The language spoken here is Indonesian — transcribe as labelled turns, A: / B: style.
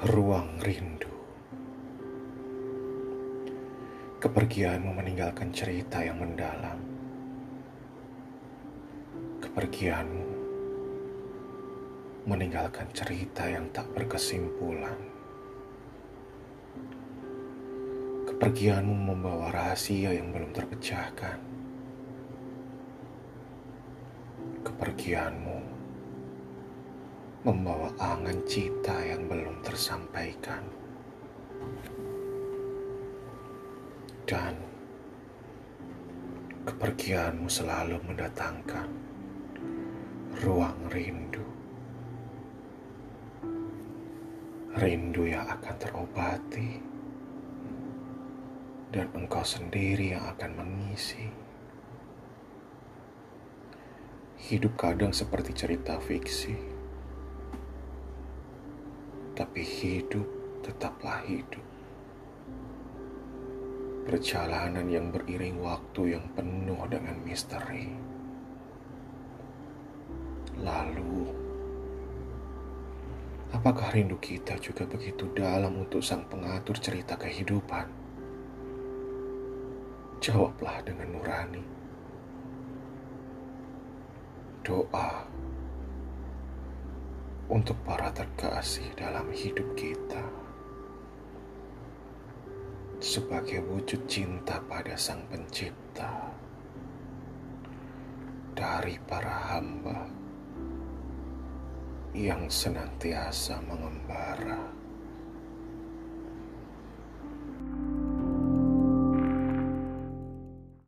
A: Ruang rindu. Kepergianmu meninggalkan cerita yang mendalam. Kepergianmu meninggalkan cerita yang tak berkesimpulan. Kepergianmu membawa rahasia yang belum terpecahkan. Kepergianmu membawa angan cita yang belum tersampaikan. Dan kepergianmu selalu mendatangkan ruang rindu. Rindu yang akan terobati dan engkau sendiri yang akan mengisi. Hidup kadang seperti cerita fiksi tapi hidup tetaplah hidup. Perjalanan yang beriring waktu yang penuh dengan misteri. Lalu, apakah rindu kita juga begitu dalam untuk sang pengatur cerita kehidupan? Jawablah dengan nurani. Doa untuk para terkasih dalam hidup kita sebagai wujud cinta pada Sang Pencipta dari para hamba yang senantiasa mengembara.